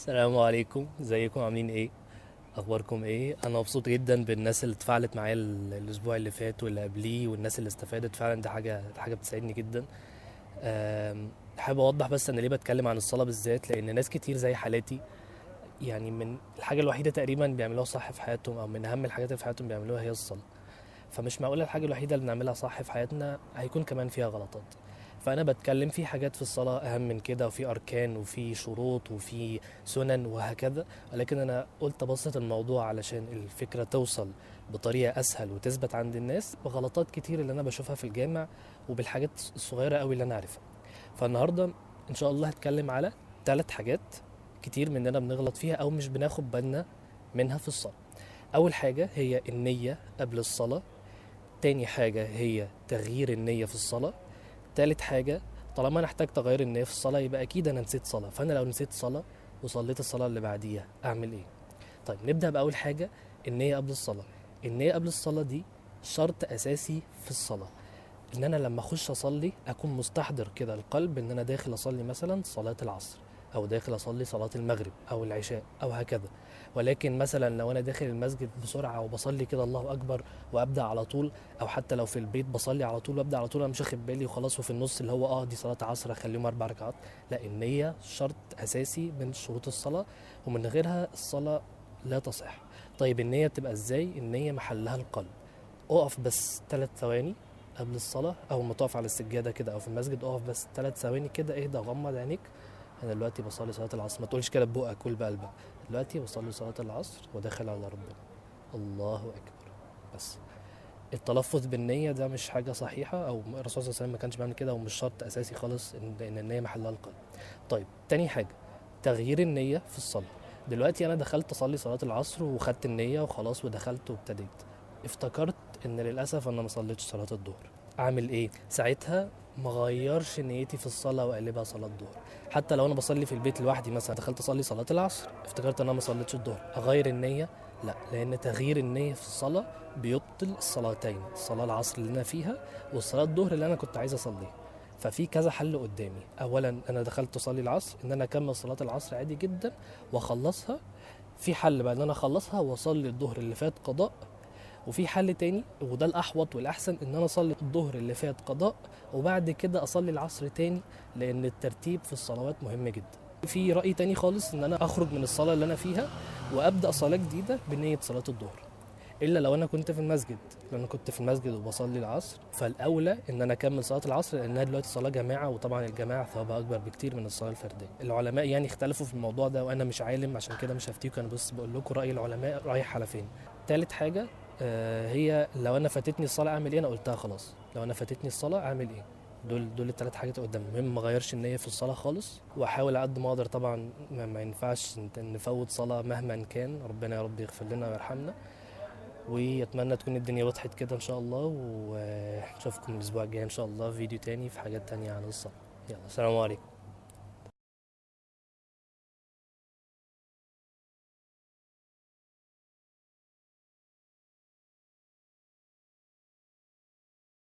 السلام عليكم. ازيكم؟ عاملين إيه؟ اخباركم إيه؟ أنا مبسوط جدا بالناس اللي اتفاعلت معايا ال- الأسبوع اللي فات واللي قبليه والناس اللي استفادت. فعلا دي حاجة حاجة بتسعدني جدا. حابب اوضح بس أنا ليه بتكلم عن الصلاة بالذات؟ لأن ناس كتير زي حالاتي يعني من الحاجة الوحيدة تقريبا بيعملوها صح في حياتهم أو من أهم الحاجات اللي في حياتهم بيعملوها هي الصلاة. فمش معقولة الحاجة الوحيدة اللي بنعملها صح في حياتنا هيكون كمان فيها غلطات. فأنا بتكلم في حاجات في الصلاة أهم من كده وفي أركان وفي شروط وفي سنن وهكذا. ولكن أنا قلت أبسط الموضوع علشان الفكرة توصل بطريقة أسهل وتثبت عند الناس بغلطات كتير اللي أنا بشوفها في الجامع وبالحاجات الصغيرة قوي اللي أنا عارفها. فالنهاردة إن شاء الله هتكلم على ثلاث حاجات كتير مننا بنغلط فيها أو مش بناخد بالنا منها في الصلاة. أول حاجة هي النية قبل الصلاة. تاني حاجة هي تغيير النية في الصلاة. تالت حاجة طالما أنا احتاج تغير النيه في الصلاة يبقى أكيد أنا نسيت صلاة. فأنا لو نسيت صلاة وصليت الصلاة اللي بعديها أعمل إيه؟ طيب نبدأ بأول حاجة النية قبل الصلاة. النية قبل الصلاة دي شرط أساسي في الصلاة. إن أنا لما أخش أصلي أكون مستحضر كده القلب إن أنا داخل أصلي مثلا صلاة العصر. أو داخل أصلي صلاة المغرب أو العشاء أو هكذا. ولكن مثلا لو أنا داخل المسجد بسرعة وبصلي كده الله أكبر وأبدأ على طول أو حتى لو في البيت بصلي على طول وأبدأ على طول أنا مش واخد بالي وخلاص وفي النص اللي هو آه دي صلاة عصر اخليهم أربع ركعات. لا النية شرط أساسي من شروط الصلاة ومن غيرها الصلاة لا تصح. طيب النية بتبقى إزاي؟ النية محلها القلب. أقف بس ثلاث ثواني قبل الصلاة أول ما تقف على السجادة كده أو في المسجد أقف بس ثلاث ثواني كده اهدى غمض عينيك أنا دلوقتي بصلي صلاة العصر ما تقولش كده ببقك قول بقلبك دلوقتي بصلي صلاة العصر وداخل على ربنا الله أكبر بس التلفظ بالنية ده مش حاجة صحيحة أو الرسول صلى الله عليه وسلم ما كانش بيعمل كده ومش شرط أساسي خالص إن النية محلها القلب. طيب تاني حاجة تغيير النية في الصلاة. دلوقتي أنا دخلت أصلي صلاة العصر وخدت النية وخلاص ودخلت وابتديت. افتكرت إن للأسف أنا ما صليتش صلاة الظهر. أعمل إيه؟ ساعتها ما غيرش نيتي في الصلاة وأقلبها صلاة ظهر. حتى لو أنا بصلي في البيت لوحدي مثلا دخلت أصلي صلاة العصر افتكرت إن أنا ما صليتش الظهر. أغير النية؟ لا لأن تغيير النية في الصلاة بيبطل الصلاتين الصلاة العصر اللي أنا فيها والصلاة الظهر اللي أنا كنت عايز أصليها ففي كذا حل قدامي أولا أنا دخلت أصلي العصر إن أنا أكمل صلاة العصر عادي جدا وأخلصها في حل بقى إن أنا أخلصها وأصلي الظهر اللي فات قضاء وفي حل تاني وده الأحوط والأحسن إن أنا أصلي الظهر اللي فات قضاء وبعد كده أصلي العصر تاني لأن الترتيب في الصلوات مهم جدا. في رأي تاني خالص إن أنا أخرج من الصلاة اللي أنا فيها وأبدأ صلاة جديدة بنية صلاة الظهر. إلا لو أنا كنت في المسجد لو أنا كنت في المسجد وبصلي العصر فالأولى إن أنا أكمل صلاة العصر لأنها دلوقتي صلاة جماعة وطبعا الجماعه ثوابها أكبر بكتير من الصلاة الفردية. العلماء يعني اختلفوا في الموضوع ده وأنا مش عالم عشان كده مش هفتيكم أنا بس بقول لكم رأي العلماء رايح على فين. تالت حاجة هي لو أنا فاتتني الصلاة أعمل إيه؟ أنا قلتها خلاص. لو أنا فاتتني الصلاة أعمل إيه؟ دول دول الثلاث حاجات قدام. المهم ما اغيرش النية في الصلاة خالص وأحاول قد ما أقدر طبعا ما, ما ينفعش نفوت صلاة مهما كان. ربنا يا رب يغفر لنا ويرحمنا. وأتمنى تكون الدنيا وضحت كده إن شاء الله. ونشوفكم الأسبوع الجاي إن شاء الله في فيديو تاني في حاجات تانية عن الصلاة. يلا السلام عليكم.